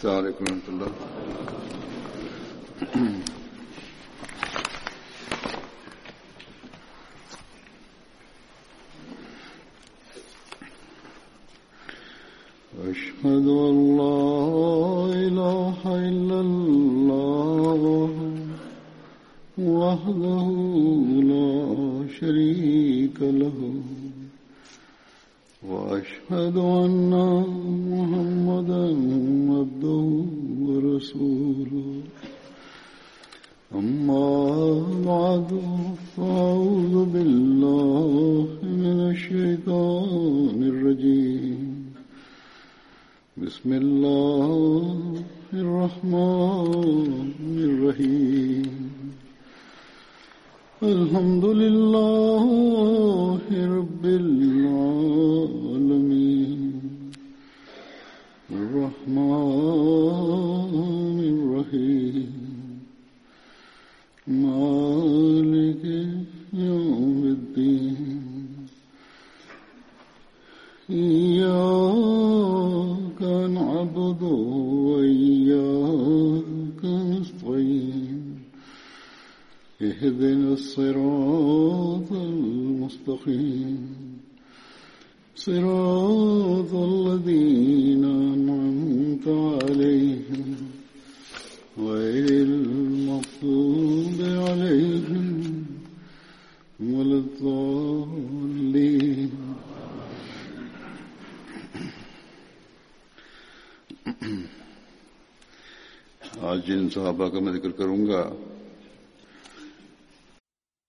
السلام عليكم ورحمة الله أشهد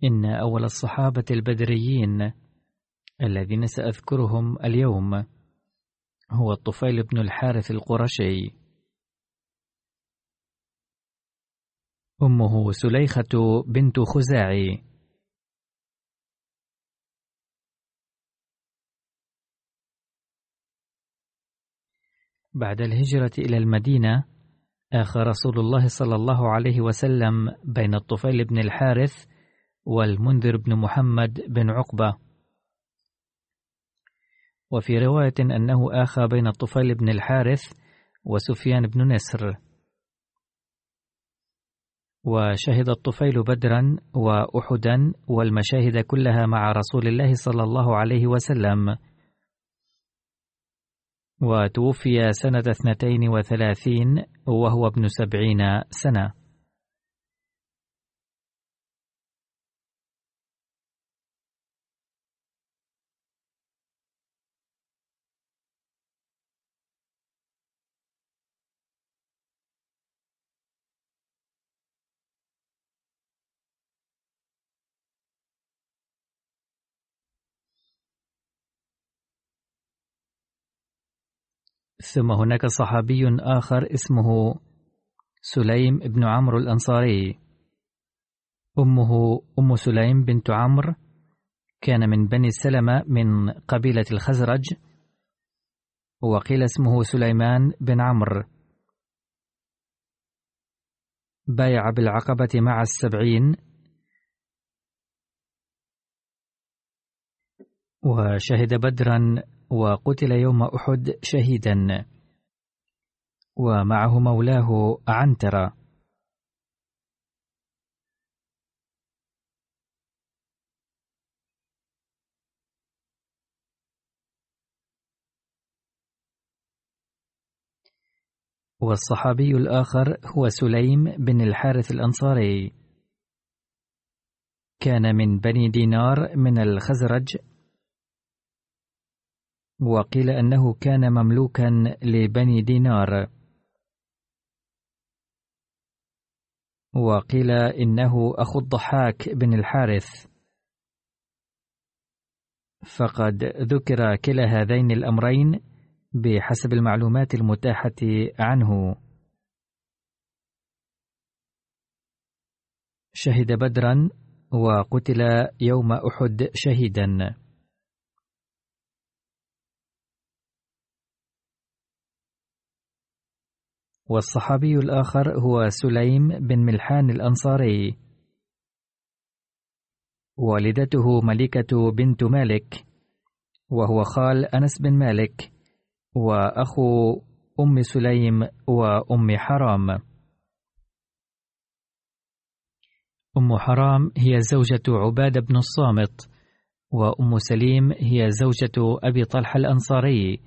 إن أول الصحابة البدريين الذين سأذكرهم اليوم هو الطفيل بن الحارث القرشي. أمه سليخة بنت خزاعي. بعد الهجرة إلى المدينة آخى رسول الله صلى الله عليه وسلم بين الطفيل بن الحارث والمنذر بن محمد بن عقبة. وفي رواية أنه آخى بين الطفيل بن الحارث وسفيان بن نسر. وشهد الطفيل بدرا وأحدا والمشاهد كلها مع رسول الله صلى الله عليه وسلم. وتوفي سنة اثنتين وثلاثين وهو ابن سبعين سنة. ثم هناك صحابي آخر اسمه سليم بن عمرو الأنصاري. أمه أم سليم بنت عمرو كان من بني سلمة من قبيلة الخزرج وقيل اسمه سليمان بن عمرو. بايع بالعقبة مع السبعين. وشهد بدرا وقتل يوم أحد شهيدا. ومعه مولاه عنترة. والصحابي الآخر هو سليم بن الحارث الأنصاري. كان من بني دينار من الخزرج وقيل أنه كان مملوكا لبني دينار. وقيل إنه أخو الضحاك بن الحارث. فقد ذكر كلا هذين الأمرين بحسب المعلومات المتاحة عنه. شهد بدرا وقتل يوم أحد شهيدا. والصحابي الآخر هو سليم بن ملحان الأنصاري. والدته ملكة بنت مالك وهو خال أنس بن مالك وأخو أم سليم وأم حرام. أم حرام هي زوجة عبادة بن الصامت وأم سليم هي زوجة أبي طلحة الأنصاري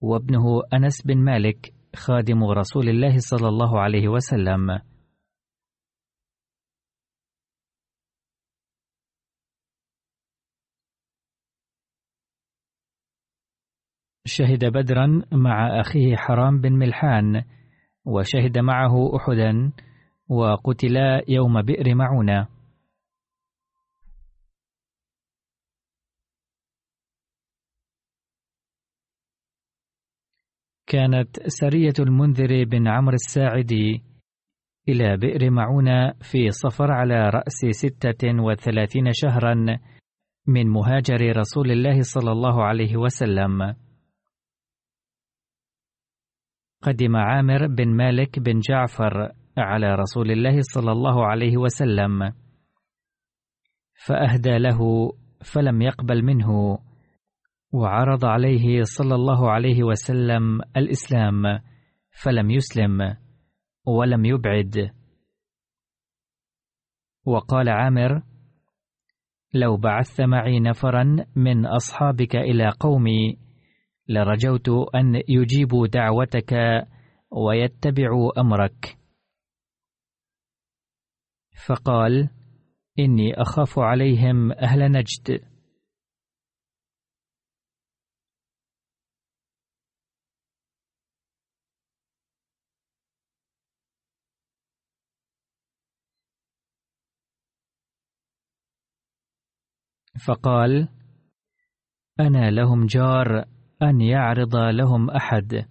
وابنه أنس بن مالك خادم رسول الله صلى الله عليه وسلم. شهد بدرا مع أخيه حرام بن ملحان وشهد معه أحدا وقتلا يوم بئر معونة. كانت سرية المنذر بن عمرو الساعدي إلى بئر معونة في صفر على رأس ستة وثلاثين شهرا من مهاجر رسول الله صلى الله عليه وسلم. قدم عامر بن مالك بن جعفر على رسول الله صلى الله عليه وسلم فأهدى له فلم يقبل منه. وعرض عليه صلى الله عليه وسلم الإسلام فلم يسلم ولم يبعد. وقال عامر لو بعثت معي نفرا من أصحابك إلى قومي لرجوت أن يجيبوا دعوتك ويتبعوا أمرك. فقال إني أخاف عليهم أهل نجد. فقال أنا لهم جار أن يعرض لهم أحد.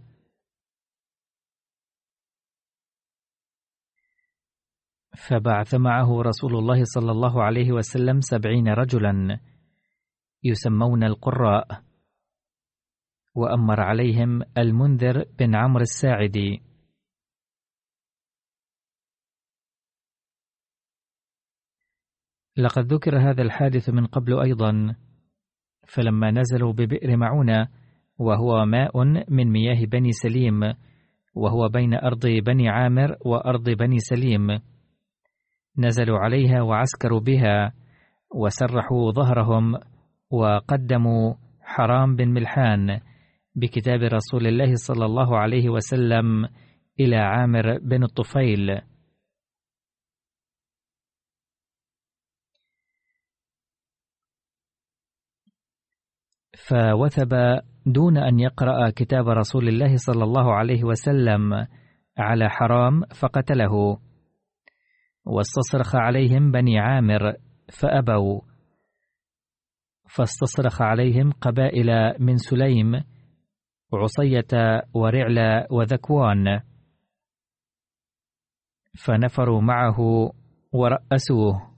فبعث معه رسول الله صلى الله عليه وسلم سبعين رجلا يسمون القراء وأمر عليهم المنذر بن عمرو الساعدي. لقد ذكر هذا الحادث من قبل أيضا فلما نزلوا ببئر معونة وهو ماء من مياه بني سليم وهو بين أرض بني عامر وأرض بني سليم. نزلوا عليها وعسكروا بها وسرحوا ظهرهم وقدموا حرام بن ملحان بكتاب رسول الله صلى الله عليه وسلم إلى عامر بن الطفيل. فوثب دون أن يقرأ كتاب رسول الله صلى الله عليه وسلم على حرام فقتله. واستصرخ عليهم بني عامر فأبوا. فاستصرخ عليهم قبائل من سليم عصية ورعل وذكوان. فنفروا معه ورأسوه.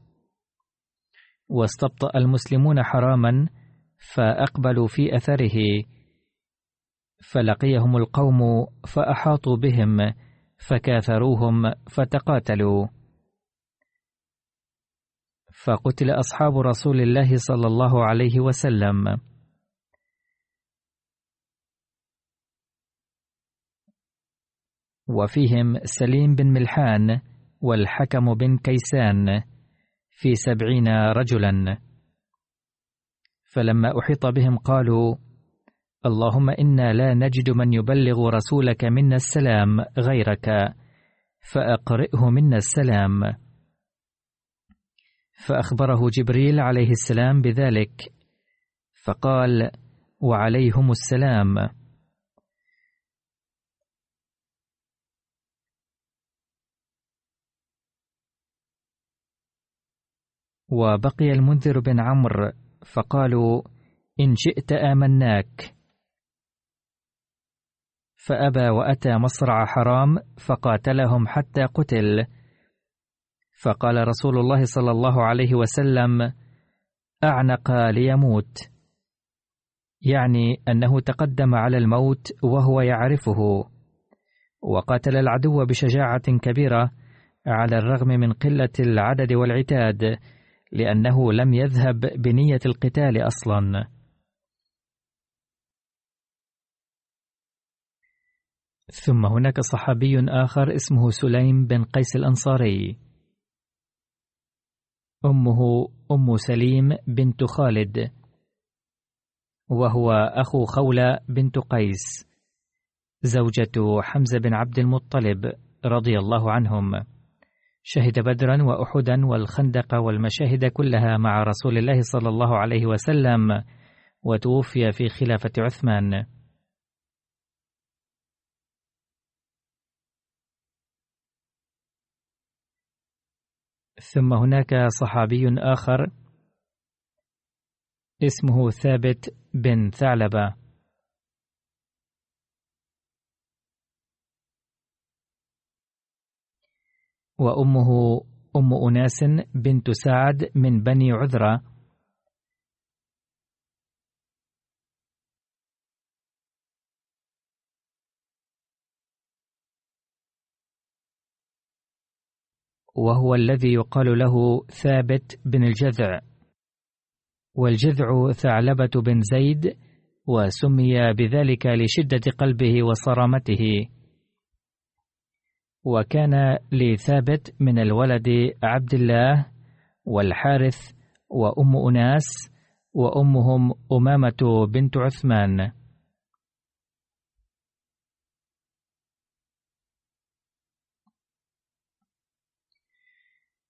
واستبطأ المسلمون حراما فأقبلوا في أثره. فلقيهم القوم فأحاطوا بهم فكاثروهم فتقاتلوا. فقتل أصحاب رسول الله صلى الله عليه وسلم. وفيهم سليم بن ملحان والحكم بن كيسان في سبعين رجلا. فلما أحيط بهم قالوا اللهم إنا لا نجد من يبلغ رسولك منا السلام غيرك فأقرئه منا السلام. فأخبره جبريل عليه السلام بذلك فقال وعليهم السلام. وبقي المنذر بن عمرو فقالوا إن شئت آمناك. فأبى وأتى مصرع حرام فقاتلهم حتى قتل. فقال رسول الله صلى الله عليه وسلم أعنق ليموت. يعني أنه تقدم على الموت وهو يعرفه. وقاتل العدو بشجاعة كبيرة على الرغم من قلة العدد والعتاد. لأنه لم يذهب بنية القتال أصلا. ثم هناك صحابي آخر اسمه سليم بن قيس الأنصاري. أمه أم سليم بنت خالد. وهو أخو خولة بنت قيس. زوجة حمزة بن عبد المطلب رضي الله عنهم. شهد بدرا وأحدا والخندق والمشاهد كلها مع رسول الله صلى الله عليه وسلم وتوفي في خلافة عثمان. ثم هناك صحابي آخر اسمه ثابت بن ثعلبة. وأمه أم أناس بنت سعد من بني عذرة. وهو الذي يقال له ثابت بن الجذع. والجذع ثعلبة بن زيد وسمي بذلك لشدة قلبه وصرامته. وكان لثابت من الولد عبد الله والحارث وأم أناس وأمهم أمامة بنت عثمان.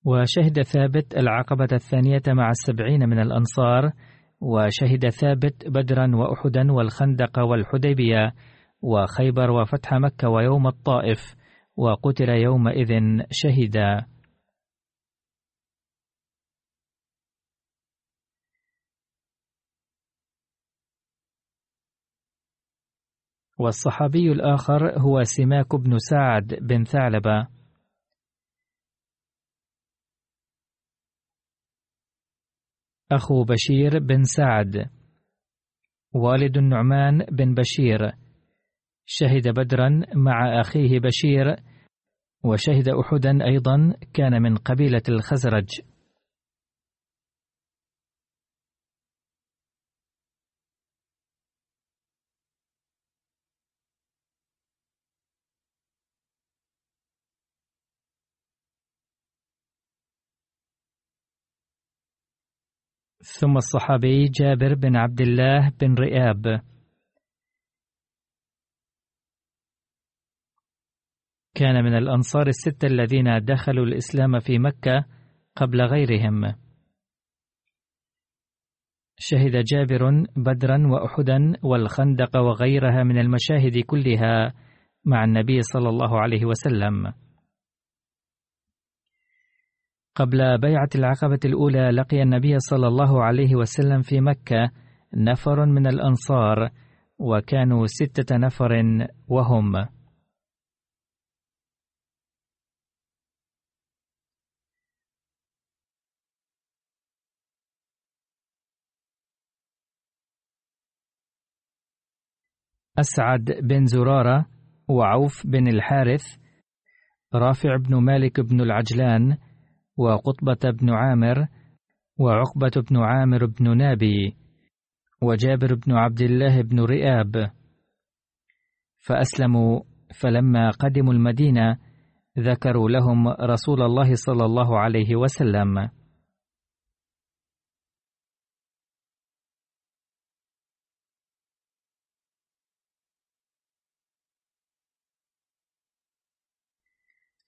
وشهد ثابت العقبة الثانية مع السبعين من الأنصار وشهد ثابت بدرا وأحدا والخندق والحديبية وخيبر وفتح مكة ويوم الطائف. وقتل يومئذ شهيدا. والصحابي الآخر هو سماك بن سعد بن ثعلبة. أخو بشير بن سعد. والد النعمان بن بشير. شهد بدرا مع أخيه بشير وشهد أحدا أيضا كان من قبيلة الخزرج. ثم الصحابي جابر بن عبد الله بن رئاب. كان من الأنصار الستة الذين دخلوا الإسلام في مكة قبل غيرهم. شهد جابر بدرا وأحدا والخندق وغيرها من المشاهد كلها مع النبي صلى الله عليه وسلم. قبل بيعة العقبة الأولى لقي النبي صلى الله عليه وسلم في مكة نفر من الأنصار وكانوا ستة نفر وهم. أسعد بن زرارة وعوف بن الحارث رافع بن مالك بن العجلان وقطبة بن عامر وعقبة بن عامر بن نابي وجابر بن عبد الله بن رئاب. فأسلموا فلما قدموا المدينة ذكروا لهم رسول الله صلى الله عليه وسلم.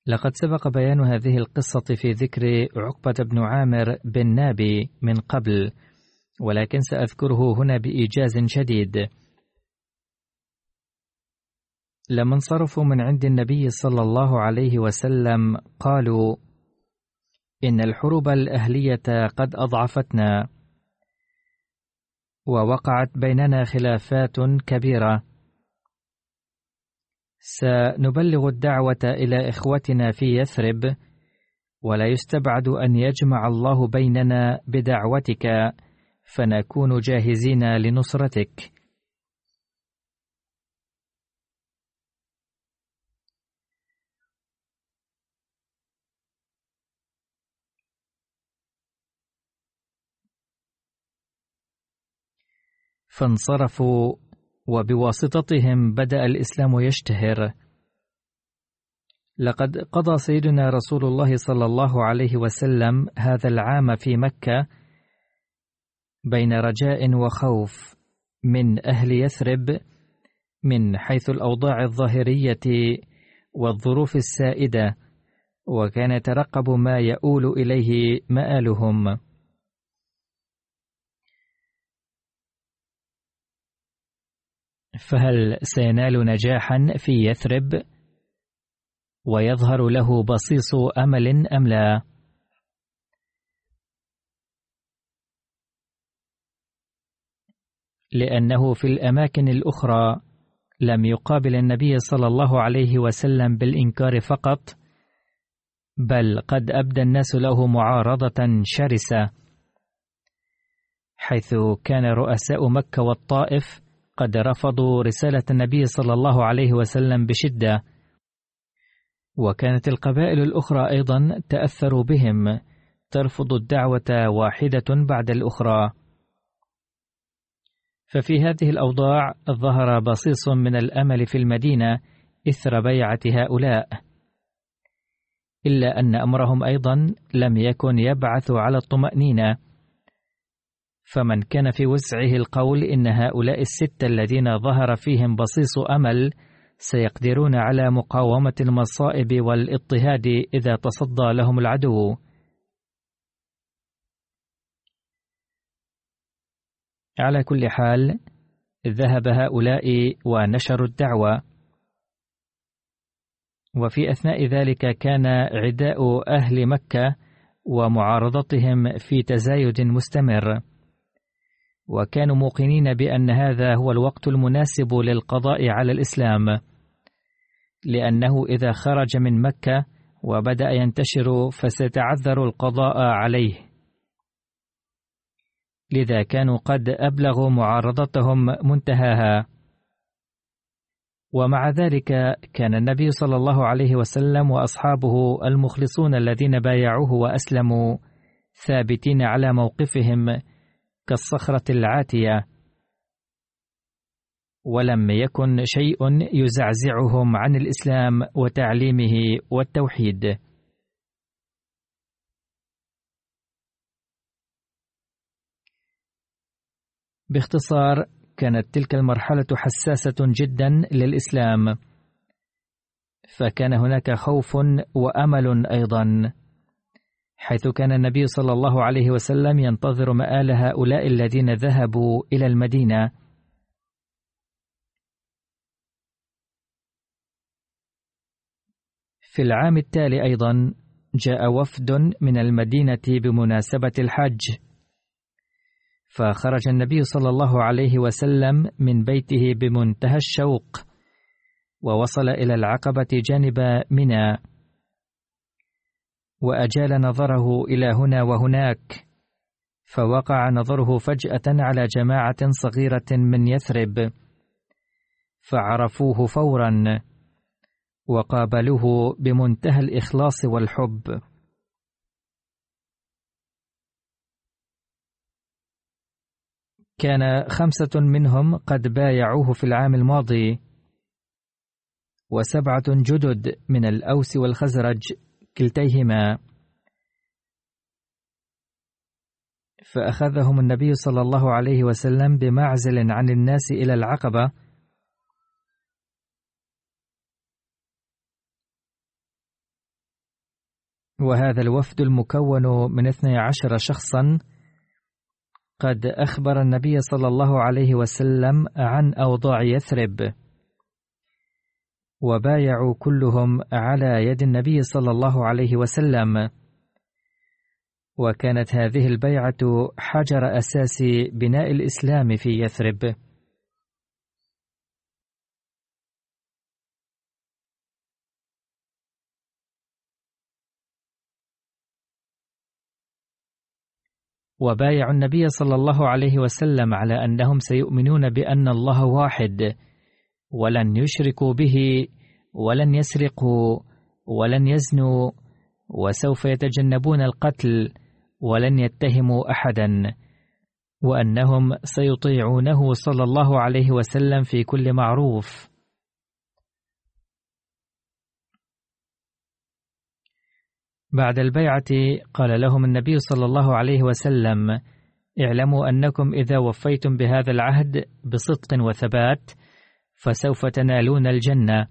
لقد سبق بيان هذه القصة في ذكر عقبة بن عامر بن نابي من قبل ولكن سأذكره هنا بإيجاز شديد. لما انصرفوا من عند النبي صلى الله عليه وسلم قالوا إن الحروب الأهلية قد أضعفتنا ووقعت بيننا خلافات كبيرة. سنبلغ الدعوة إلى إخوتنا في يثرب ولا يستبعد أن يجمع الله بيننا بدعوتك فنكون جاهزين لنصرتك. فانصرفوا وبواسطتهم بدأ الإسلام يشتهر. لقد قضى سيدنا رسول الله صلى الله عليه وسلم هذا العام في مكة بين رجاء وخوف من أهل يثرب من حيث الأوضاع الظاهرية والظروف السائدة وكان يترقب ما يؤول إليه مآلهم. فهل سينال نجاحا في يثرب ويظهر له بصيص أمل أم لا؟ لأنه في الأماكن الأخرى لم يقابل النبي صلى الله عليه وسلم بالإنكار فقط بل قد أبدى الناس له معارضة شرسة حيث كان رؤساء مكة والطائف قد رفضوا رسالة النبي صلى الله عليه وسلم بشدة. وكانت القبائل الأخرى أيضا تأثروا بهم. ترفض الدعوة واحدة بعد الأخرى. ففي هذه الأوضاع ظهر بصيص من الأمل في المدينة إثر بيعة هؤلاء. إلا أن أمرهم أيضا لم يكن يبعث على الطمأنينة. فمن كان في وسعه القول إن هؤلاء الستة الذين ظهر فيهم بصيص أمل سيقدرون على مقاومة المصائب والاضطهاد إذا تصدى لهم العدو. على كل حال ذهب هؤلاء ونشروا الدعوة. وفي أثناء ذلك كان عداء أهل مكة ومعارضتهم في تزايد مستمر. وكانوا موقنين بأن هذا هو الوقت المناسب للقضاء على الإسلام. لأنه إذا خرج من مكة وبدأ ينتشر فسيتعذر القضاء عليه. لذا كانوا قد أبلغوا معارضتهم منتهاها. ومع ذلك كان النبي صلى الله عليه وسلم وأصحابه المخلصون الذين بايعوه وأسلموا ثابتين على موقفهم كالصخرة العاتية. ولم يكن شيء يزعزعهم عن الإسلام وتعليمه والتوحيد. باختصار كانت تلك المرحلة حساسة جدا للإسلام. فكان هناك خوف وأمل أيضا. حيث كان النبي صلى الله عليه وسلم ينتظر مآل هؤلاء الذين ذهبوا إلى المدينة. في العام التالي أيضا جاء وفد من المدينة بمناسبة الحج. فخرج النبي صلى الله عليه وسلم من بيته بمنتهى الشوق ووصل إلى العقبة جانب منى. وأجال نظره إلى هنا وهناك فوقع نظره فجأة على جماعة صغيرة من يثرب فعرفوه فورا وقابلوه بمنتهى الإخلاص والحب. كان خمسة منهم قد بايعوه في العام الماضي وسبعة جدد من الأوس والخزرج كلتيهما. فأخذهم النبي صلى الله عليه وسلم بمعزل عن الناس إلى العقبة. وهذا الوفد المكون من اثني عشر شخصا. قد أخبر النبي صلى الله عليه وسلم عن أوضاع يثرب. وبايعوا كلهم على يد النبي صلى الله عليه وسلم. وكانت هذه البيعة حجر أساس بناء الإسلام في يثرب. وبايعوا النبي صلى الله عليه وسلم على أنهم سيؤمنون بأن الله واحد. ولن يشركوا به ولن يسرقوا ولن يزنوا وسوف يتجنبون القتل ولن يتهموا أحدا وأنهم سيطيعونه صلى الله عليه وسلم في كل معروف. بعد البيعة قال لهم النبي صلى الله عليه وسلم اعلموا أنكم إذا وفيتم بهذا العهد بصدق وثبات فسوف تنالون الجنة.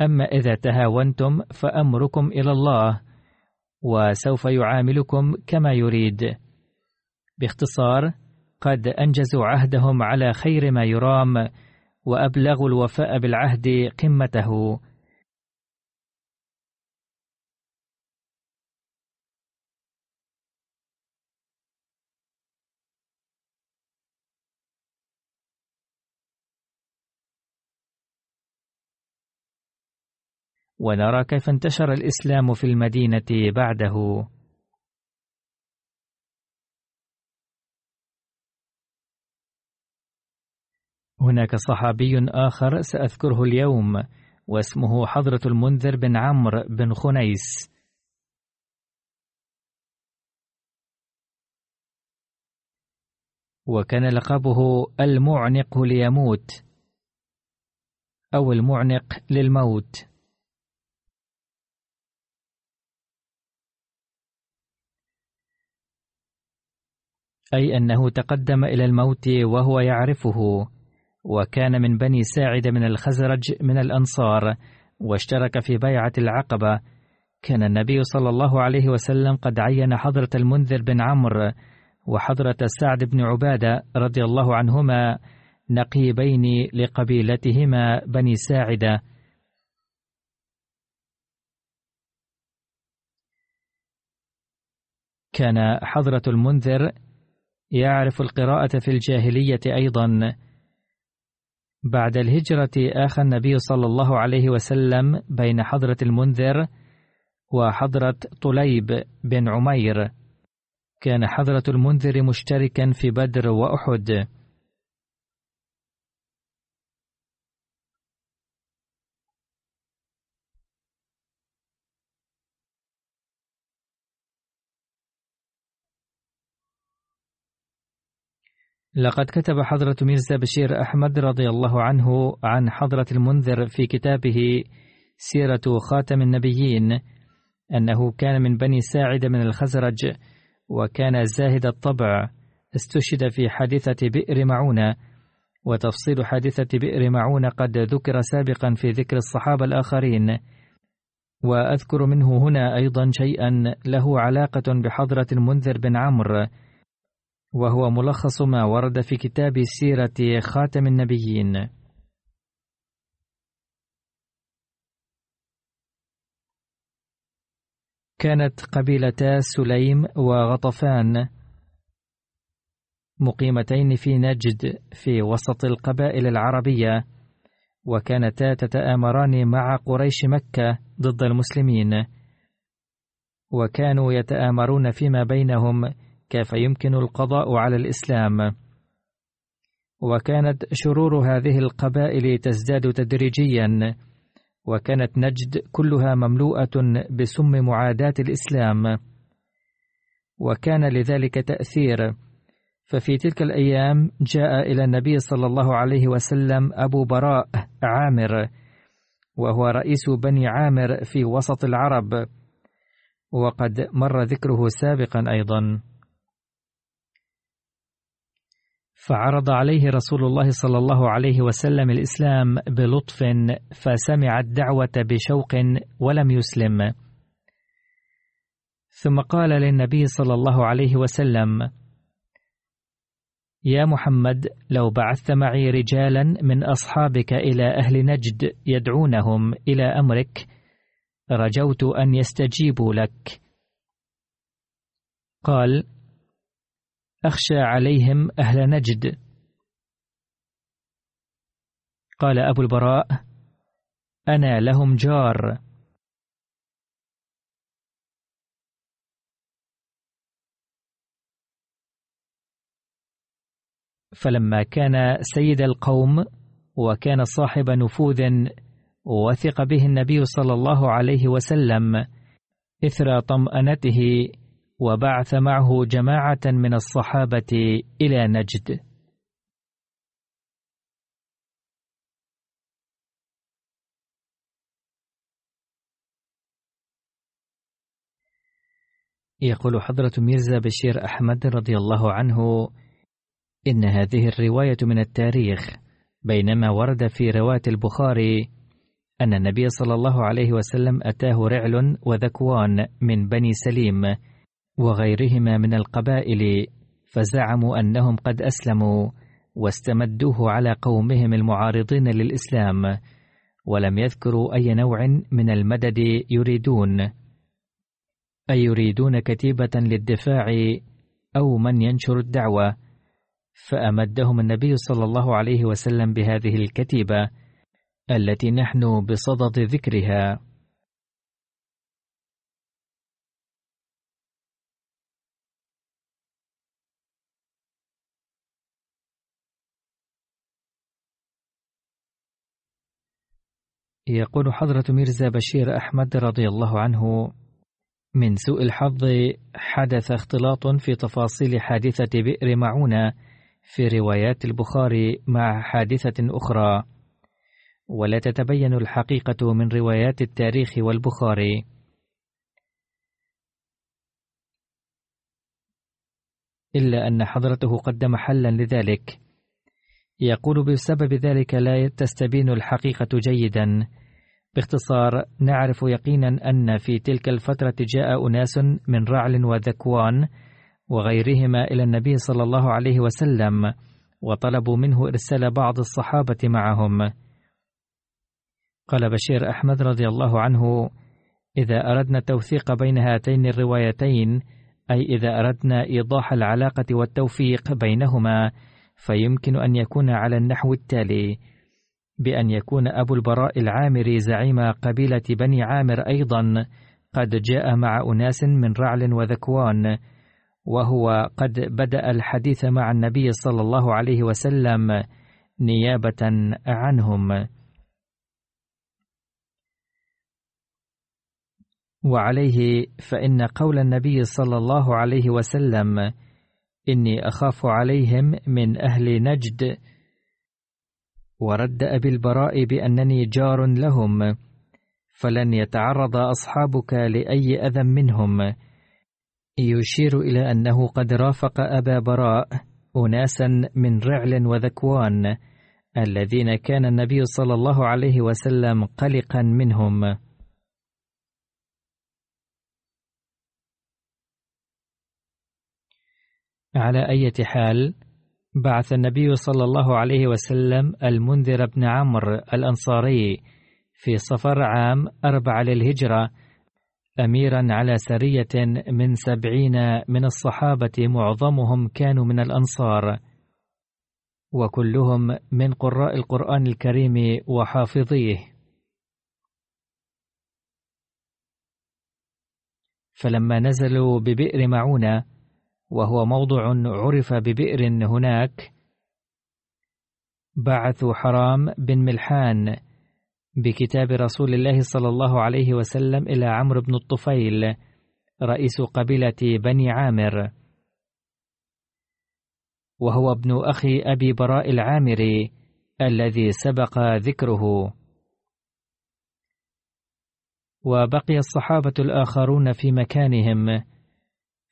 أما إذا تهاونتم فأمركم إلى الله وسوف يعاملكم كما يريد. باختصار قد أنجزوا عهدهم على خير ما يرام وأبلغوا الوفاء بالعهد قمته. ونرى كيف انتشر الإسلام في المدينة بعده. هناك صحابي آخر سأذكره اليوم واسمه حضرة المنذر بن عمرو بن خنيس. وكان لقبه المعنق ليموت أو المعنق للموت. أي أنه تقدم إلى الموت وهو يعرفه وكان من بني ساعد من الخزرج من الأنصار واشترك في بيعة العقبة. كان النبي صلى الله عليه وسلم قد عين حضرة المنذر بن عمرو وحضرة سعد بن عبادة رضي الله عنهما نقيبين لقبيلتهما بني ساعدة. كان حضرة المنذر يعرف القراءة في الجاهلية أيضا. بعد الهجرة آخى النبي صلى الله عليه وسلم بين حضرة المنذر وحضرة طليب بن عمير. كان حضرة المنذر مشتركا في بدر وأحد. لقد كتب حضرة ميرزا بشير أحمد رضي الله عنه عن حضرة المنذر في كتابه سيرة خاتم النبيين أنه كان من بني ساعد من الخزرج وكان زاهد الطبع استشهد في حادثة بئر معونة وتفصيل حادثة بئر معونة قد ذكر سابقا في ذكر الصحابة الآخرين. وأذكر منه هنا أيضا شيئا له علاقة بحضرة المنذر بن عمرو وهو ملخص ما ورد في كتاب سيرة خاتم النبيين. كانت قبيلتا سليم وغطفان مقيمتين في نجد في وسط القبائل العربية وكانتا تتآمران مع قريش مكة ضد المسلمين. وكانوا يتآمرون فيما بينهم كيف يمكن القضاء على الإسلام؟ وكانت شرور هذه القبائل تزداد تدريجيا وكانت نجد كلها مملوءة بسم معاداة الإسلام. وكان لذلك تأثير. ففي تلك الأيام جاء إلى النبي صلى الله عليه وسلم أبو براء عامر وهو رئيس بني عامر في وسط العرب. وقد مر ذكره سابقا أيضا. فعرض عليه رسول الله صلى الله عليه وسلم الإسلام بلطف فسمع الدعوة بشوق ولم يسلم. ثم قال للنبي صلى الله عليه وسلم يا محمد لو بعثت معي رجالا من أصحابك إلى أهل نجد يدعونهم إلى أمرك رجوت أن يستجيبوا لك. قال أخشى عليهم أهل نجد. قال أبو البراء أنا لهم جار. فلما كان سيد القوم وكان صاحب نفوذ وثق به النبي صلى الله عليه وسلم إثر طمأنته وبعث معه جماعة من الصحابة إلى نجد. يقول حضرة ميرزا بشير أحمد رضي الله عنه إن هذه الرواية من التاريخ بينما ورد في رواية البخاري أن النبي صلى الله عليه وسلم أتاه رعل وذكوان من بني سليم. وغيرهما من القبائل فزعموا أنهم قد أسلموا واستمدوه على قومهم المعارضين للإسلام ولم يذكروا أي نوع من المدد يريدون. أي يريدون كتيبة للدفاع أو من ينشر الدعوة. فأمدهم النبي صلى الله عليه وسلم بهذه الكتيبة التي نحن بصدد ذكرها. يقول حضرة ميرزا بشير أحمد رضي الله عنه من سوء الحظ حدث اختلاط في تفاصيل حادثة بئر معونة في روايات البخاري مع حادثة أخرى. ولا تتبين الحقيقة من روايات التاريخ والبخاري. إلا أن حضرته قدم حلا لذلك. يقول بسبب ذلك لا تستبين الحقيقة جيدا باختصار نعرف يقينا أن في تلك الفترة جاء أناس من رعل وذكوان وغيرهما إلى النبي صلى الله عليه وسلم وطلبوا منه إرسال بعض الصحابة معهم. قال بشير أحمد رضي الله عنه إذا أردنا التوثيق بين هاتين الروايتين أي إذا أردنا إيضاح العلاقة والتوفيق بينهما فيمكن أن يكون على النحو التالي. بأن يكون أبو البراء العامري زعيم قبيلة بني عامر أيضا قد جاء مع أناس من رعل وذكوان وهو قد بدأ الحديث مع النبي صلى الله عليه وسلم نيابة عنهم. وعليه فإن قول النبي صلى الله عليه وسلم إني أخاف عليهم من أهل نجد ورد أبي البراء بأنني جار لهم فلن يتعرض أصحابك لأي أذى منهم. يشير إلى أنه قد رافق أبا براء أناسا من رعل وذكوان الذين كان النبي صلى الله عليه وسلم قلقا منهم. على أي حال بعث النبي صلى الله عليه وسلم المنذر بن عمرو الأنصاري في صفر عام أربع للهجرة أميرا على سرية من سبعين من الصحابة معظمهم كانوا من الأنصار. وكلهم من قراء القرآن الكريم وحافظيه. فلما نزلوا ببئر معونة وهو موضع عرف ببئر هناك. بعثوا حرام بن ملحان بكتاب رسول الله صلى الله عليه وسلم إلى عمرو بن الطفيل رئيس قبيلة بني عامر. وهو ابن أخي أبي براء العامري الذي سبق ذكره. وبقي الصحابة الآخرون في مكانهم.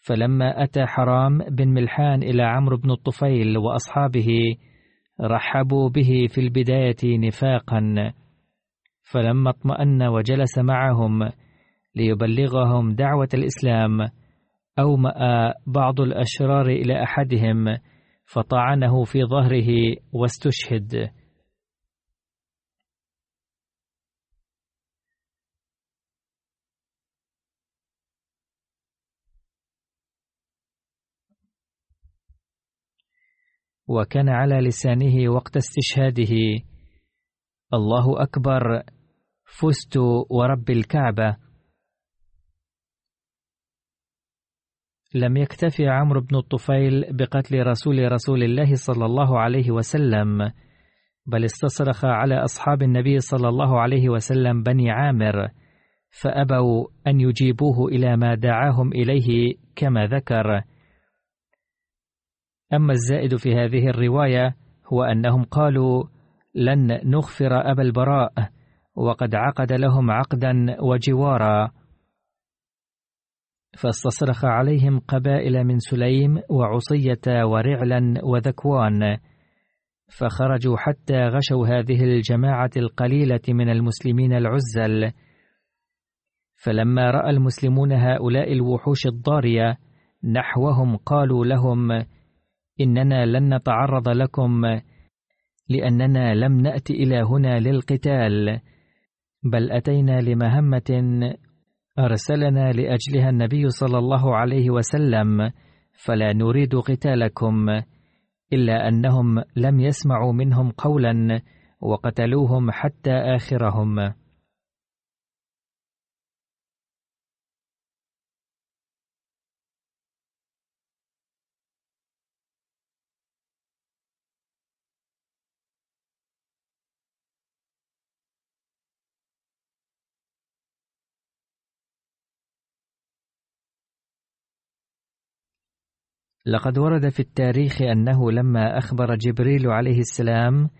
فلما أتى حرام بن ملحان إلى عمرو بن الطفيل وأصحابه رحبوا به في البداية نفاقا. فلما اطمأن وجلس معهم ليبلغهم دعوة الإسلام أومأ بعض الأشرار إلى أحدهم فطعنه في ظهره واستشهد. وكان على لسانه وقت استشهاده. الله أكبر فزت ورب الكعبة. لم يكتفي عمرو بن الطفيل بقتل رسول رسول الله صلى الله عليه وسلم بل استصرخ على أصحاب النبي صلى الله عليه وسلم بني عامر فأبوا أن يجيبوه إلى ما دعاهم إليه كما ذكر. أما الزائد في هذه الرواية هو أنهم قالوا لن نغفر أبا البراء وقد عقد لهم عقدا وجوارا. فاستصرخ عليهم قبائل من سليم وعصية ورعلا وذكوان. فخرجوا حتى غشوا هذه الجماعة القليلة من المسلمين العزل. فلما رأى المسلمون هؤلاء الوحوش الضارية نحوهم قالوا لهم إننا لن نتعرض لكم لأننا لم نأت إلى هنا للقتال بل أتينا لمهمة أرسلنا لأجلها النبي صلى الله عليه وسلم فلا نريد قتالكم إلا أنهم لم يسمعوا منهم قولا وقتلوهم حتى آخرهم. لقد ورد في التاريخ أنه لما أخبر جبريل عليه السلام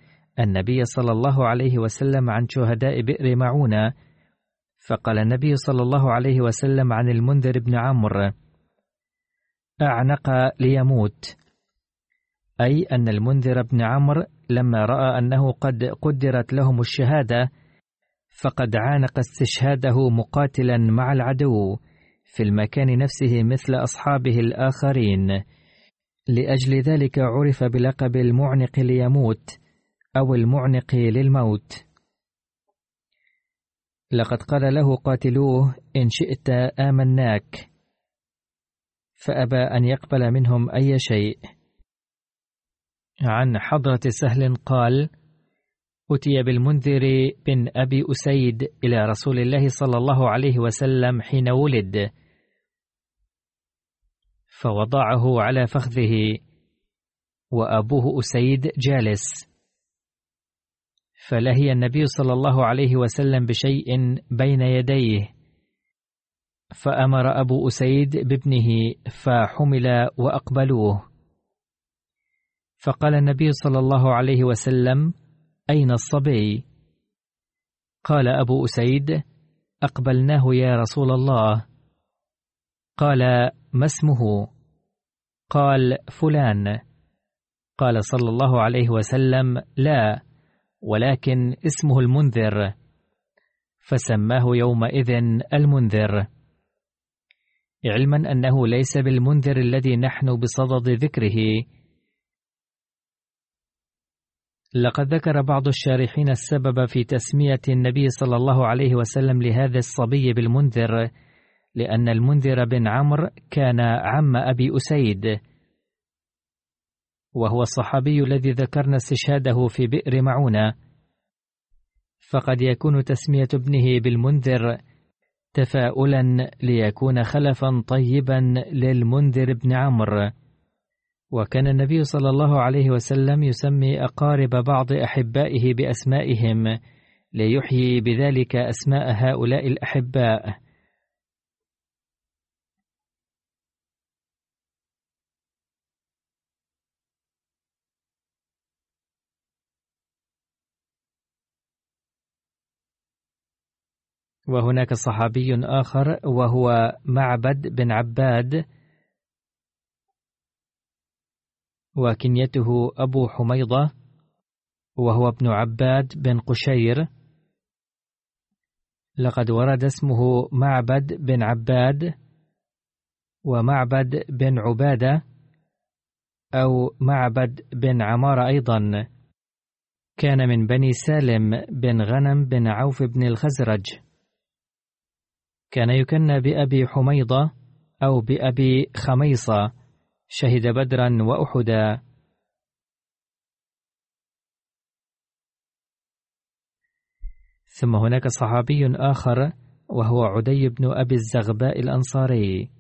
النبي صلى الله عليه وسلم عن شهداء بئر معونة فقال النبي صلى الله عليه وسلم عن المنذر بن عمرو أعنق ليموت. أي أن المنذر بن عمرو لما رأى أنه قد قدرت لهم الشهادة فقد عانق استشهاده مقاتلا مع العدو في المكان نفسه مثل أصحابه الآخرين. لأجل ذلك عرف بلقب المعنق ليموت أو المعنق للموت. لقد قال له قاتلوه إن شئت آمناك. فأبى أن يقبل منهم أي شيء. عن حضرة سهل قال أتي بالمنذر بن أبي أسيد إلى رسول الله صلى الله عليه وسلم حين ولد. فوضعه على فخذه. وأبوه أسيد جالس. فلهي النبي صلى الله عليه وسلم بشيء بين يديه. فأمر أبو أسيد بابنه فحمل وأقبلوه. فقال النبي صلى الله عليه وسلم أين الصبي؟ قال أبو أسيد أقبلناه يا رسول الله. قال ما اسمه؟ قال فلان. قال صلى الله عليه وسلم لا ولكن اسمه المنذر. فسماه يومئذ المنذر. علما أنه ليس بالمنذر الذي نحن بصدد ذكره. لقد ذكر بعض الشارحين السبب في تسمية النبي صلى الله عليه وسلم لهذا الصبي بالمنذر. لأن المنذر بن عمرو كان عم أبي أسيد وهو الصحابي الذي ذكرنا استشهاده في بئر معونة. فقد يكون تسمية ابنه بالمنذر تفاؤلا ليكون خلفا طيبا للمنذر بن عمرو. وكان النبي صلى الله عليه وسلم يسمي أقارب بعض أحبائه بأسمائهم ليحيي بذلك أسماء هؤلاء الأحباء. وهناك صحابي آخر وهو معبد بن عباد وكنيته أبو حميضة وهو ابن عباد بن قشير. لقد ورد اسمه معبد بن عباد ومعبد بن عبادة أو معبد بن عمار أيضا. كان من بني سالم بن غنم بن عوف بن الخزرج. كان يكنى بأبي حميضة أو بأبي خميصة. شهد بدرا وأحدا. ثم هناك صحابي آخر وهو عدي بن أبي الزغباء الأنصاري.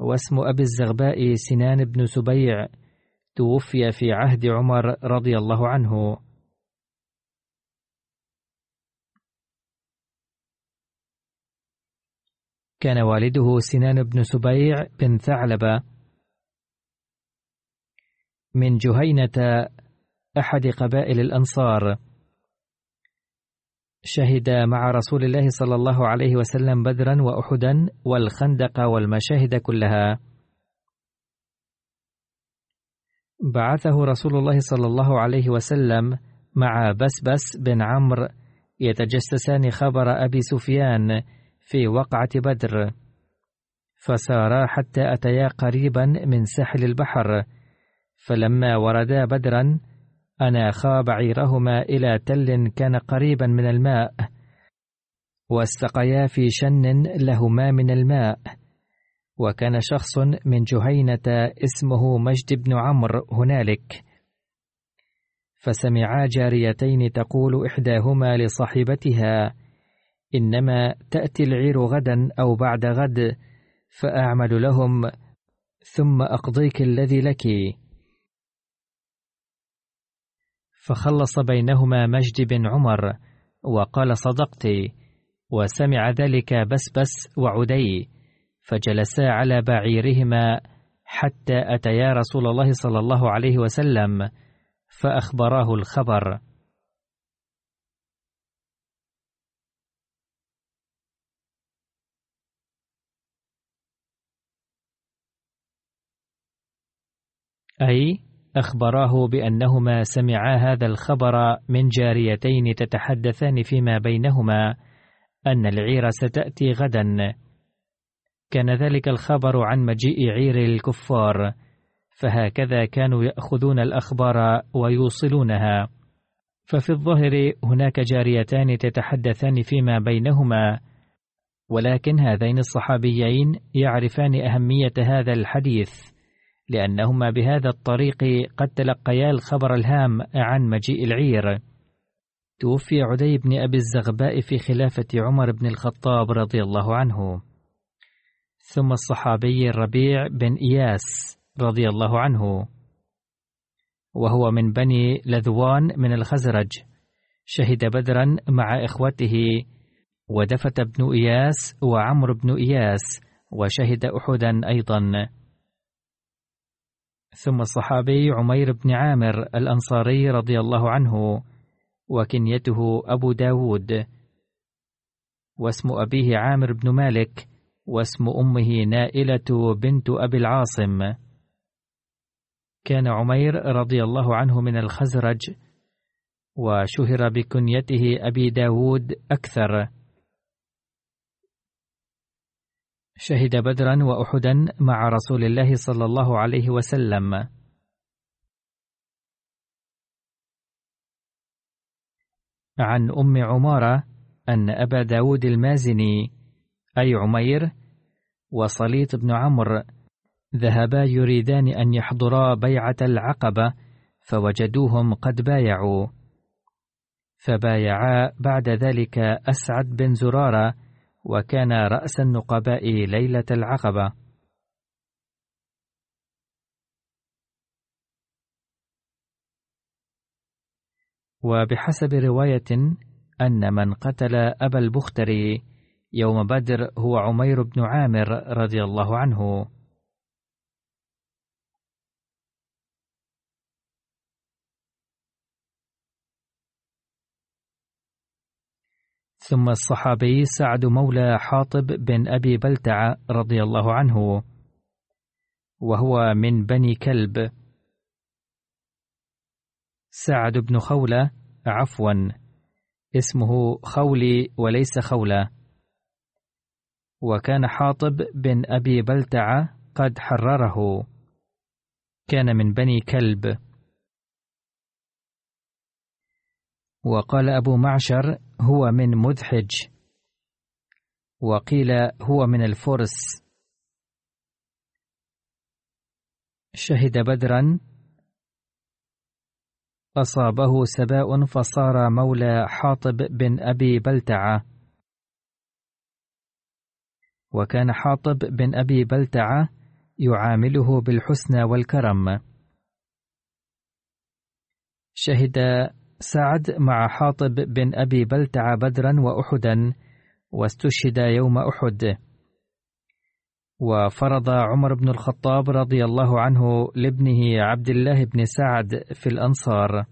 واسم أبي الزغباء سنان بن سبيع توفي في عهد عمر رضي الله عنه. كان والده سنان بن سبيع بن ثعلبة من جهينة أحد قبائل الأنصار. شهد مع رسول الله صلى الله عليه وسلم بدرا وأحدا والخندق والمشاهد كلها. بعثه رسول الله صلى الله عليه وسلم مع بسبس بن عمرو يتجسسان خبر أبي سفيان في وقعة بدر. فسارا حتى أتيا قريبا من ساحل البحر. فلما وردا بدرا أناخا بعيرهما إلى تل كان قريبا من الماء. واستقيا في شن لهما من الماء. وكان شخص من جهينة اسمه مجد بن عمرو هنالك. فسمعا جاريتين تقول إحداهما لصاحبتها إنما تأتي العير غدا أو بعد غد فأعمل لهم ثم أقضيك الذي لك. فخلص بينهما مجد بن عمر وقال صدقت وسمع ذلك بسبس وعدي فجلسا على بعيرهما حتى أتيا رسول الله صلى الله عليه وسلم فأخبراه الخبر. أي أخبراه بأنهما سمعا هذا الخبر من جاريتين تتحدثان فيما بينهما أن العير ستأتي غدا. كان ذلك الخبر عن مجيء عير الكفار فهكذا كانوا يأخذون الأخبار ويوصلونها. ففي الظاهر هناك جاريتان تتحدثان فيما بينهما ولكن هذين الصحابيين يعرفان أهمية هذا الحديث. لأنهما بهذا الطريق قد تلقيا الخبر الهام عن مجيء العير. توفي عدي بن أبي الزغباء في خلافة عمر بن الخطاب رضي الله عنه. ثم الصحابي الربيع بن إياس رضي الله عنه. وهو من بني لذوان من الخزرج. شهد بدرا مع إخوته. ودفت بن إياس وعمر بن إياس. وشهد أحدا أيضا. ثم الصحابي عمير بن عامر الأنصاري رضي الله عنه وكنيته أبو داود واسم أبيه عامر بن مالك واسم أمه نائلة بنت أبي العاصم. كان عمير رضي الله عنه من الخزرج وشهر بكنيته أبي داود أكثر. شهد بدرا وأحدا مع رسول الله صلى الله عليه وسلم. عن أم عمارة أن أبا داود المازني أي عمير وصليط بن عمرو ذهبا يريدان أن يحضرا بيعة العقبة فوجدوهم قد بايعوا. فبايعا بعد ذلك أسعد بن زرارة وكان رأس النقباء ليلة العقبة. وبحسب رواية أن من قتل أبا البختري يوم بدر هو عمير بن عامر رضي الله عنه. ثم الصحابي سعد مولى حاطب بن أبي بلتع رضي الله عنه وهو من بني كلب. سعد بن خولة عفوا اسمه خولي وليس خولة. وكان حاطب بن أبي بلتع قد حرره. كان من بني كلب. وقال أبو معشر هو من مذحج وقيل هو من الفرس. شهد بدرا أصابه سباء فصار مولى حاطب بن أبي بلتعة. وكان حاطب بن أبي بلتعة يعامله بالحسنى والكرم. شهد سعد مع حاطب بن أبي بلتع بدرا وأحدا واستشهد يوم أحد. وفرض عمر بن الخطاب رضي الله عنه لابنه عبد الله بن سعد في الأنصار.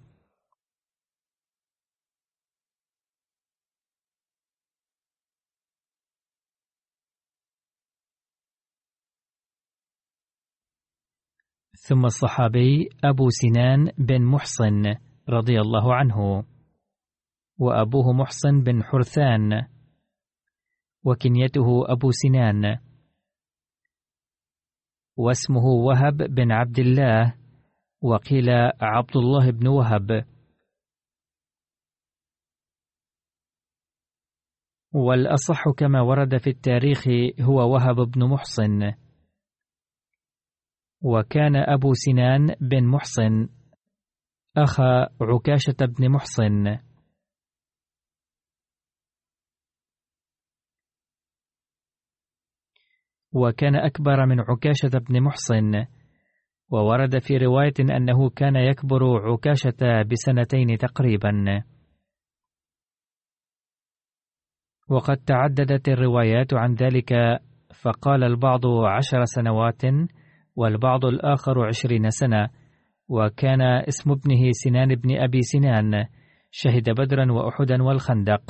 ثم الصحابي أبو سنان بن محصن. رضي الله عنه. وأبوه محصن بن حرثان. وكنيته أبو سنان. واسمه وهب بن عبد الله. وقيل عبد الله بن وهب. والأصح كما ورد في التاريخ هو وهب بن محصن. وكان أبو سنان بن محصن. أخا عكاشة بن محصن. وكان أكبر من عكاشة بن محصن. وورد في رواية أنه كان يكبر عكاشة بسنتين تقريبا. وقد تعددت الروايات عن ذلك فقال البعض عشر سنوات والبعض الآخر عشرين سنة. وكان اسم ابنه سنان بن أبي سنان شهد بدرا وأحدا والخندق.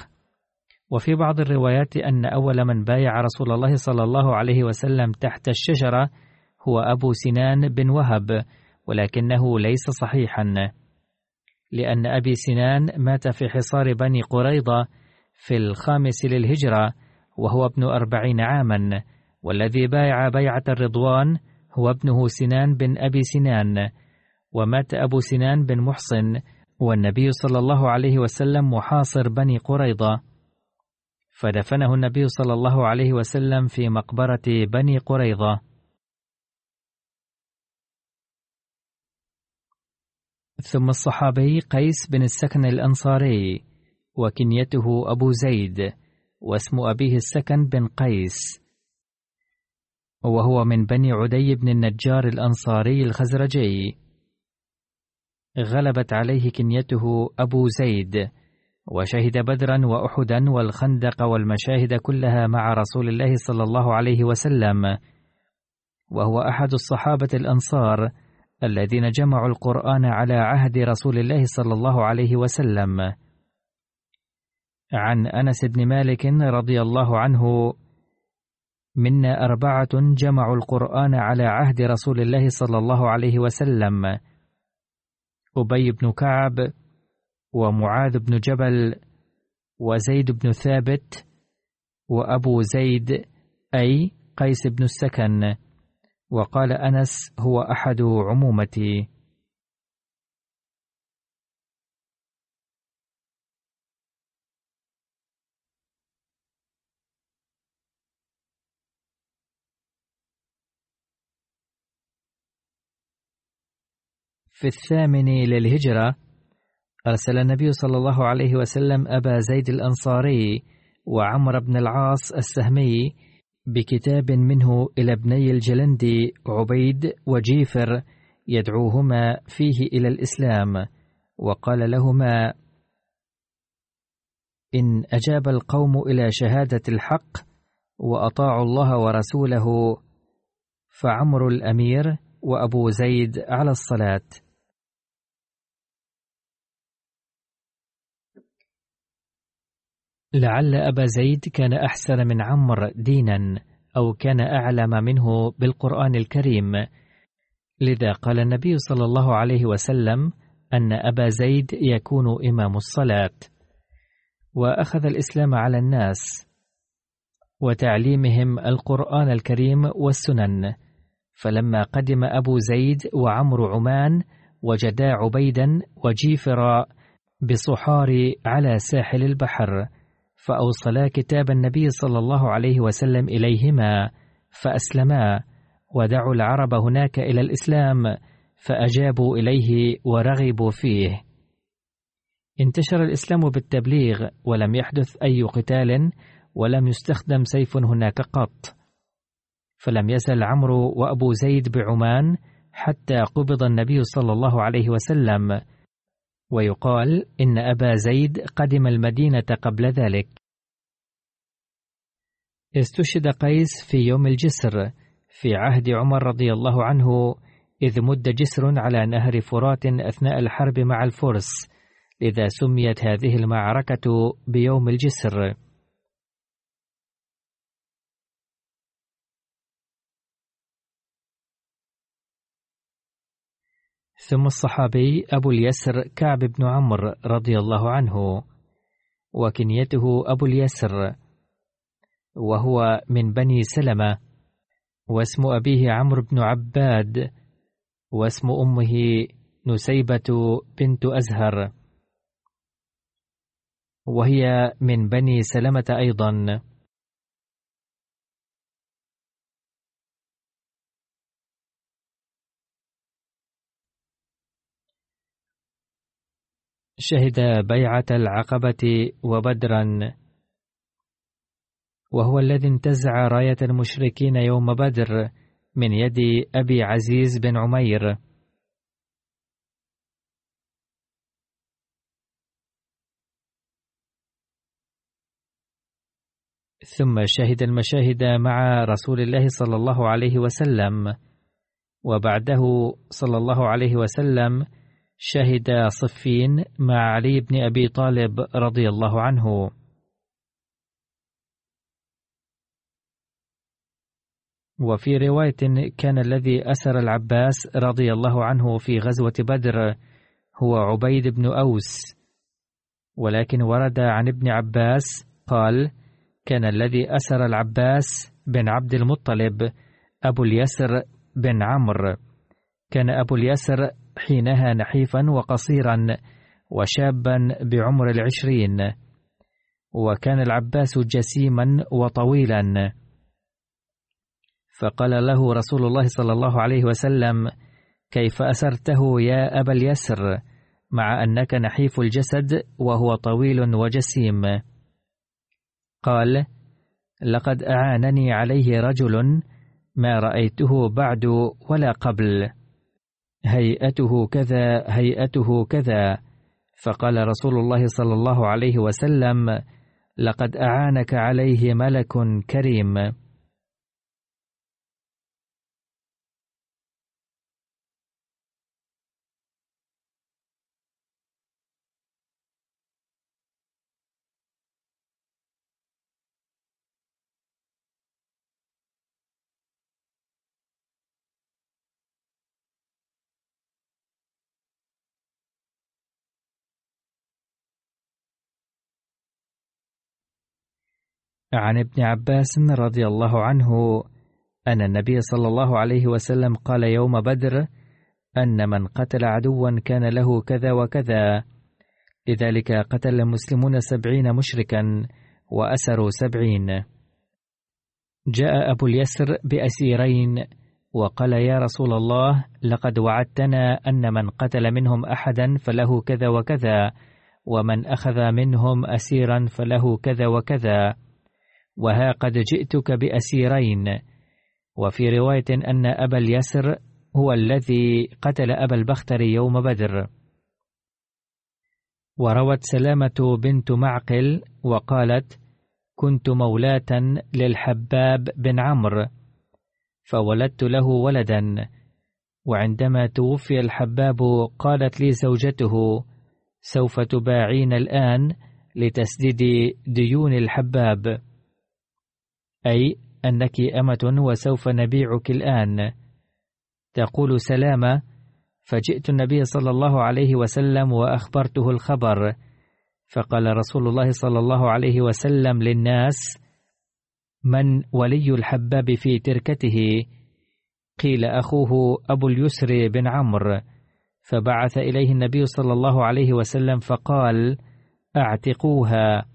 وفي بعض الروايات أن أول من بايع رسول الله صلى الله عليه وسلم تحت الشجرة هو أبو سنان بن وهب ولكنه ليس صحيحا. لأن أبي سنان مات في حصار بني قريضة في الخامس للهجرة وهو ابن أربعين عاما والذي بايع بيعة الرضوان هو ابنه سنان بن أبي سنان. ومات أبو سنان بن محصن والنبي صلى الله عليه وسلم محاصر بني قريضة فدفنه النبي صلى الله عليه وسلم في مقبرة بني قريظة. ثم الصحابي قيس بن السكن الأنصاري وكنيته أبو زيد واسم أبيه السكن بن قيس. وهو من بني عدي بن النجار الأنصاري الخزرجي. غلبت عليه كنيته أبو زيد وشهد بدرا وأحدا والخندق والمشاهد كلها مع رسول الله صلى الله عليه وسلم. وهو أحد الصحابة الأنصار الذين جمعوا القرآن على عهد رسول الله صلى الله عليه وسلم. عن أنس بن مالك رضي الله عنه منا أربعة جمعوا القرآن على عهد رسول الله صلى الله عليه وسلم. أبي بن كعب ومعاذ بن جبل وزيد بن ثابت وأبو زيد أي قيس بن السكن وقال أنس هو أحد عمومتي. في الثامن للهجرة أرسل النبي صلى الله عليه وسلم أبا زيد الأنصاري وعمر بن العاص السهمي بكتاب منه إلى ابني الجلندي عبيد وجيفر يدعوهما فيه إلى الإسلام وقال لهما إن أجاب القوم إلى شهادة الحق وأطاعوا الله ورسوله فعمر الأمير وأبو زيد على الصلاة. لعل أبا زيد كان أحسن من عمر دينا أو كان أعلم منه بالقرآن الكريم. لذا قال النبي صلى الله عليه وسلم أن أبا زيد يكون إمام الصلاة. وأخذ الإسلام على الناس وتعليمهم القرآن الكريم والسنن. فلما قدم أبو زيد وعمر عمان وجدا عبيدا وجيفرا بصحار على ساحل البحر فأوصلا كتاب النبي صلى الله عليه وسلم إليهما فأسلما ودعوا العرب هناك إلى الإسلام فأجابوا إليه ورغبوا فيه. انتشر الإسلام بالتبليغ ولم يحدث أي قتال ولم يستخدم سيف هناك قط. فلم يزل عمرو وأبو زيد بعمان حتى قبض النبي صلى الله عليه وسلم ويقال إن أبا زيد قدم المدينة قبل ذلك. استشهد قيس في يوم الجسر في عهد عمر رضي الله عنه إذ مد جسر على نهر فرات أثناء الحرب مع الفرس لذا سميت هذه المعركة بيوم الجسر. ثم الصحابي أبو اليسر كعب بن عمرو رضي الله عنه وكنيته أبو اليسر وهو من بني سلمة واسم أبيه عمرو بن عباد واسم أمه نسيبة بنت أزهر. وهي من بني سلمة أيضا. شهد بيعة العقبة وبدرا. وهو الذي انتزع راية المشركين يوم بدر من يد أبي عزيز بن عمير. ثم شهد المشاهد مع رسول الله صلى الله عليه وسلم. وبعده صلى الله عليه وسلم شهد صفين مع علي بن أبي طالب رضي الله عنه. وفي رواية كان الذي أسر العباس رضي الله عنه في غزوة بدر هو عبيد بن أوس. ولكن ورد عن ابن عباس قال كان الذي أسر العباس بن عبد المطلب أبو اليسر بن عمرو. كان أبو اليسر حينها نحيفا وقصيرا وشابا بعمر العشرين. وكان العباس جسيما وطويلا. فقال له رسول الله صلى الله عليه وسلم كيف أسرته يا أبا اليسر؟ مع أنك نحيف الجسد وهو طويل وجسيم. قال لقد أعانني عليه رجل ما رأيته بعد ولا قبل. هيئته كذا هيئته كذا. فقال رسول الله صلى الله عليه وسلم لقد أعانك عليه ملك كريم. عن ابن عباس رضي الله عنه أن النبي صلى الله عليه وسلم قال يوم بدر أن من قتل عدوا كان له كذا وكذا. لذلك قتل المسلمون سبعين مشركا وأسروا سبعين. جاء أبو اليسر بأسيرين وقال يا رسول الله لقد وعدتنا أن من قتل منهم أحدا فله كذا وكذا ومن أخذ منهم أسيرا فله كذا وكذا. وها قد جئتك بأسيرين. وفي رواية أن أبا اليسر هو الذي قتل أبا البختر يوم بدر. وروت سلامة بنت معقل وقالت كنت مولاة للحباب بن عمرو فولدت له ولدا وعندما توفي الحباب قالت لي زوجته سوف تباعين الآن لتسديد ديون الحباب. أي أنك أمة وسوف نبيعك الآن. تقول سلامة. فجئت النبي صلى الله عليه وسلم وأخبرته الخبر. فقال رسول الله صلى الله عليه وسلم للناس من ولي الحباب في تركته؟ قيل أخوه أبو اليسر بن عمرو. فبعث إليه النبي صلى الله عليه وسلم فقال أعتقوها.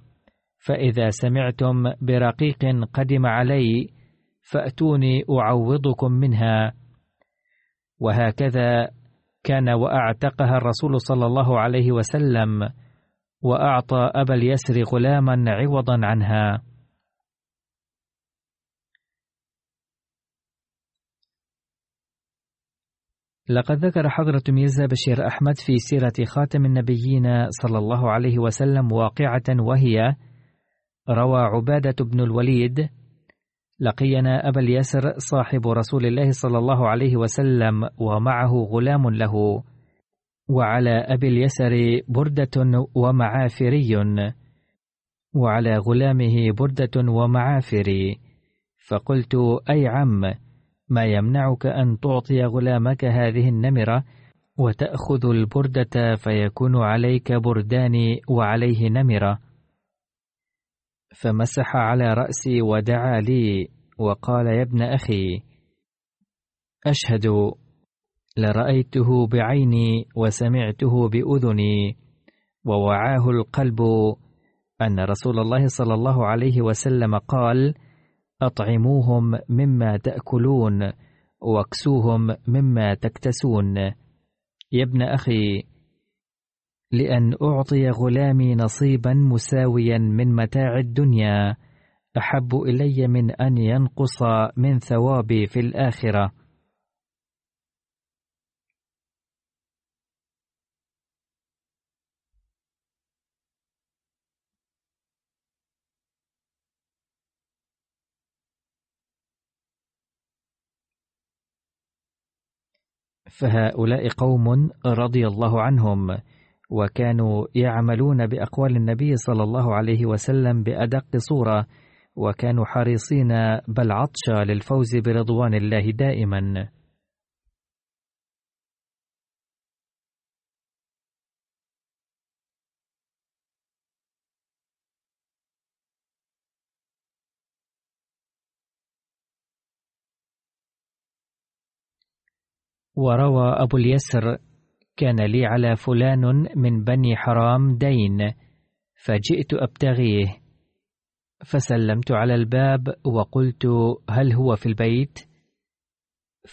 فإذا سمعتم برقيق قدم علي فأتوني أعوضكم منها. وهكذا كان وأعتقها الرسول صلى الله عليه وسلم وأعطى أبا اليسر غلاما عوضا عنها. لقد ذكر حضرة ميرزا بشير أحمد في سيرة خاتم النبيين صلى الله عليه وسلم واقعة وهي روى عبادة بن الوليد لقينا أبا اليسر صاحب رسول الله صلى الله عليه وسلم ومعه غلام له وعلى أبي اليسر بردة ومعافري وعلى غلامه بردة ومعافر فقلت أي عم ما يمنعك أن تعطي غلامك هذه النمرة وتأخذ البردة فيكون عليك بردان وعليه نمرة؟ فمسح على رأسي ودعا لي وقال يا ابن أخي أشهد لرأيته بعيني وسمعته بأذني ووعاه القلب أن رسول الله صلى الله عليه وسلم قال: أطعموهم مما تأكلون واكسوهم مما تكتسون. يا ابن أخي، لأن أعطي غلامي نصيبا مساويا من متاع الدنيا أحب إلي من أن ينقص من ثوابي في الآخرة. فهؤلاء قوم رضي الله عنهم وكانوا يعملون بأقوال النبي صلى الله عليه وسلم بأدق صورة وكانوا حريصين بل عطشا للفوز برضوان الله دائما. وروى أبو اليسر كان لي على فلان من بني حرام دين فجئت أبتغيه. فسلمت على الباب وقلت هل هو في البيت؟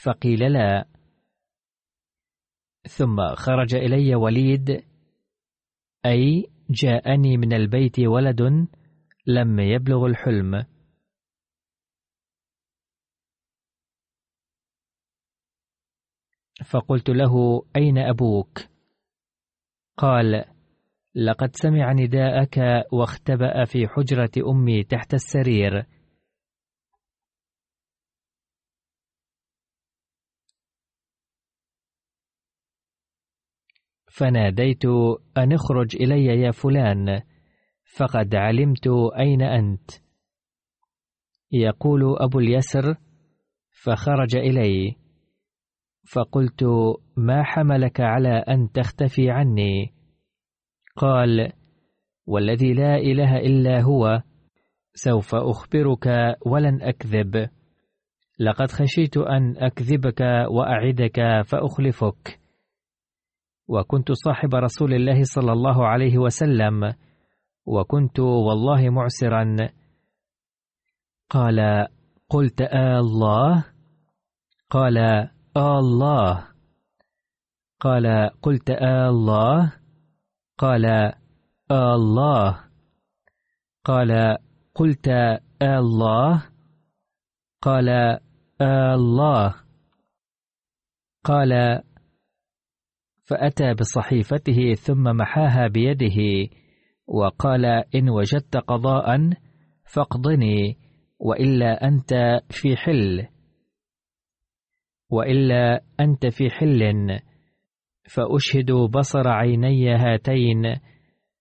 فقيل لا. ثم خرج إلي وليد أي جاءني من البيت ولد لم يبلغ الحلم. فقلت له أين أبوك؟ قال لقد سمع نداءك واختبأ في حجرة أمي تحت السرير. فناديت أن اخرج إلي يا فلان فقد علمت أين أنت. يقول أبو اليسر فخرج إلي. فقلت ما حملك على أن تختفي عني؟ قال والذي لا إله إلا هو سوف أخبرك ولن أكذب. لقد خشيت أن أكذبك وأعدك فأخلفك. وكنت صاحب رسول الله صلى الله عليه وسلم وكنت والله معسرا. قال قلت آه الله؟ قال الله. قال قلت آه الله. قال آه الله. قال قلت آه الله. قال آه الله. قال فأتى بصحيفته ثم محاها بيده وقال إن وجدت قضاء فاقضني وإلا أنت في حل. وإلا أنت في حل. فأشهد بصر عيني هاتين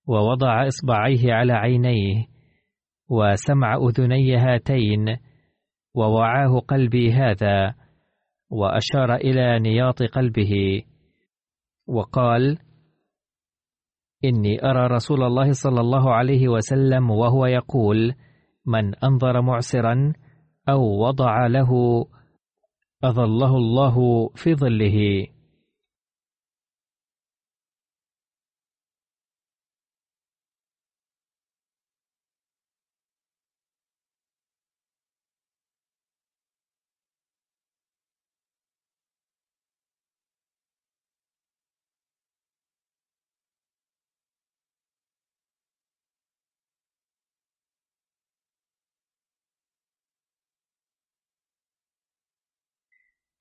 ووضع إصبعيه على عينيه وسمع أذني هاتين ووعاه قلبي هذا وأشار إلى نياط قلبه وقال إني أرى رسول الله صلى الله عليه وسلم وهو يقول من أنظر معسرا أو وضع له أظله الله في ظله.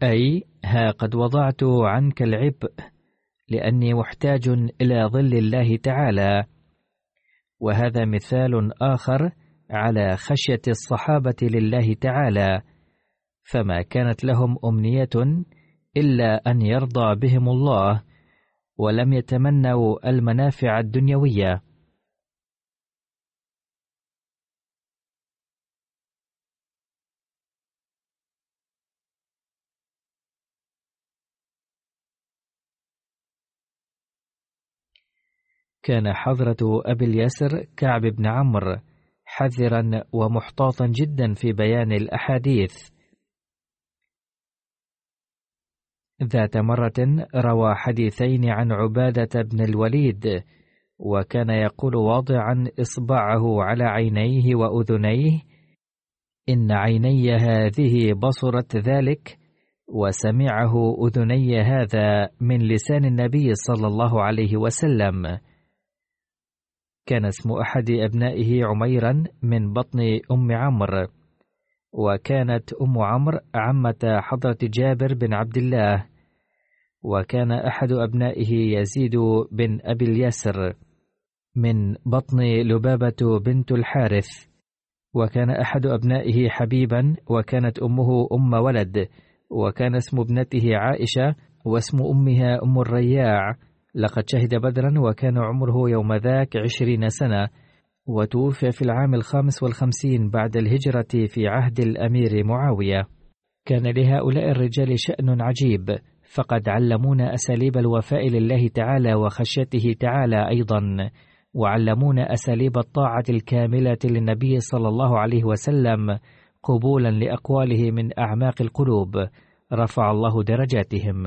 أي ها قد وضعت عنك العبء لأني محتاج إلى ظل الله تعالى. وهذا مثال آخر على خشية الصحابة لله تعالى. فما كانت لهم أمنية إلا أن يرضى بهم الله ولم يتمنوا المنافع الدنيوية. كان حضرة أبي اليسر كعب بن عمرو حذرا ومحتاطا جدا في بيان الأحاديث. ذات مرة روى حديثين عن عبادة بن الوليد وكان يقول واضعا إصبعه على عينيه وأذنيه إن عيني هذه بصرت ذلك وسمعه أذني هذا من لسان النبي صلى الله عليه وسلم. كان اسم أحد أبنائه عميرا من بطن أم عمرو وكانت أم عمرو عمة حضرة جابر بن عبد الله وكان أحد أبنائه يزيد بن أبي اليسر من بطن لبابة بنت الحارث وكان أحد أبنائه حبيبا وكانت أمه أم ولد وكان اسم ابنته عائشة واسم أمها أم الرياع. لقد شهد بدرا وكان عمره يوم ذاك عشرين سنة وتوفي في العام الخامس والخمسين بعد الهجرة في عهد الأمير معاوية. كان لهؤلاء الرجال شأن عجيب فقد علمونا أساليب الوفاء لله تعالى وخشيته تعالى أيضا وعلمونا أساليب الطاعة الكاملة للنبي صلى الله عليه وسلم قبولا لأقواله من أعماق القلوب رفع الله درجاتهم.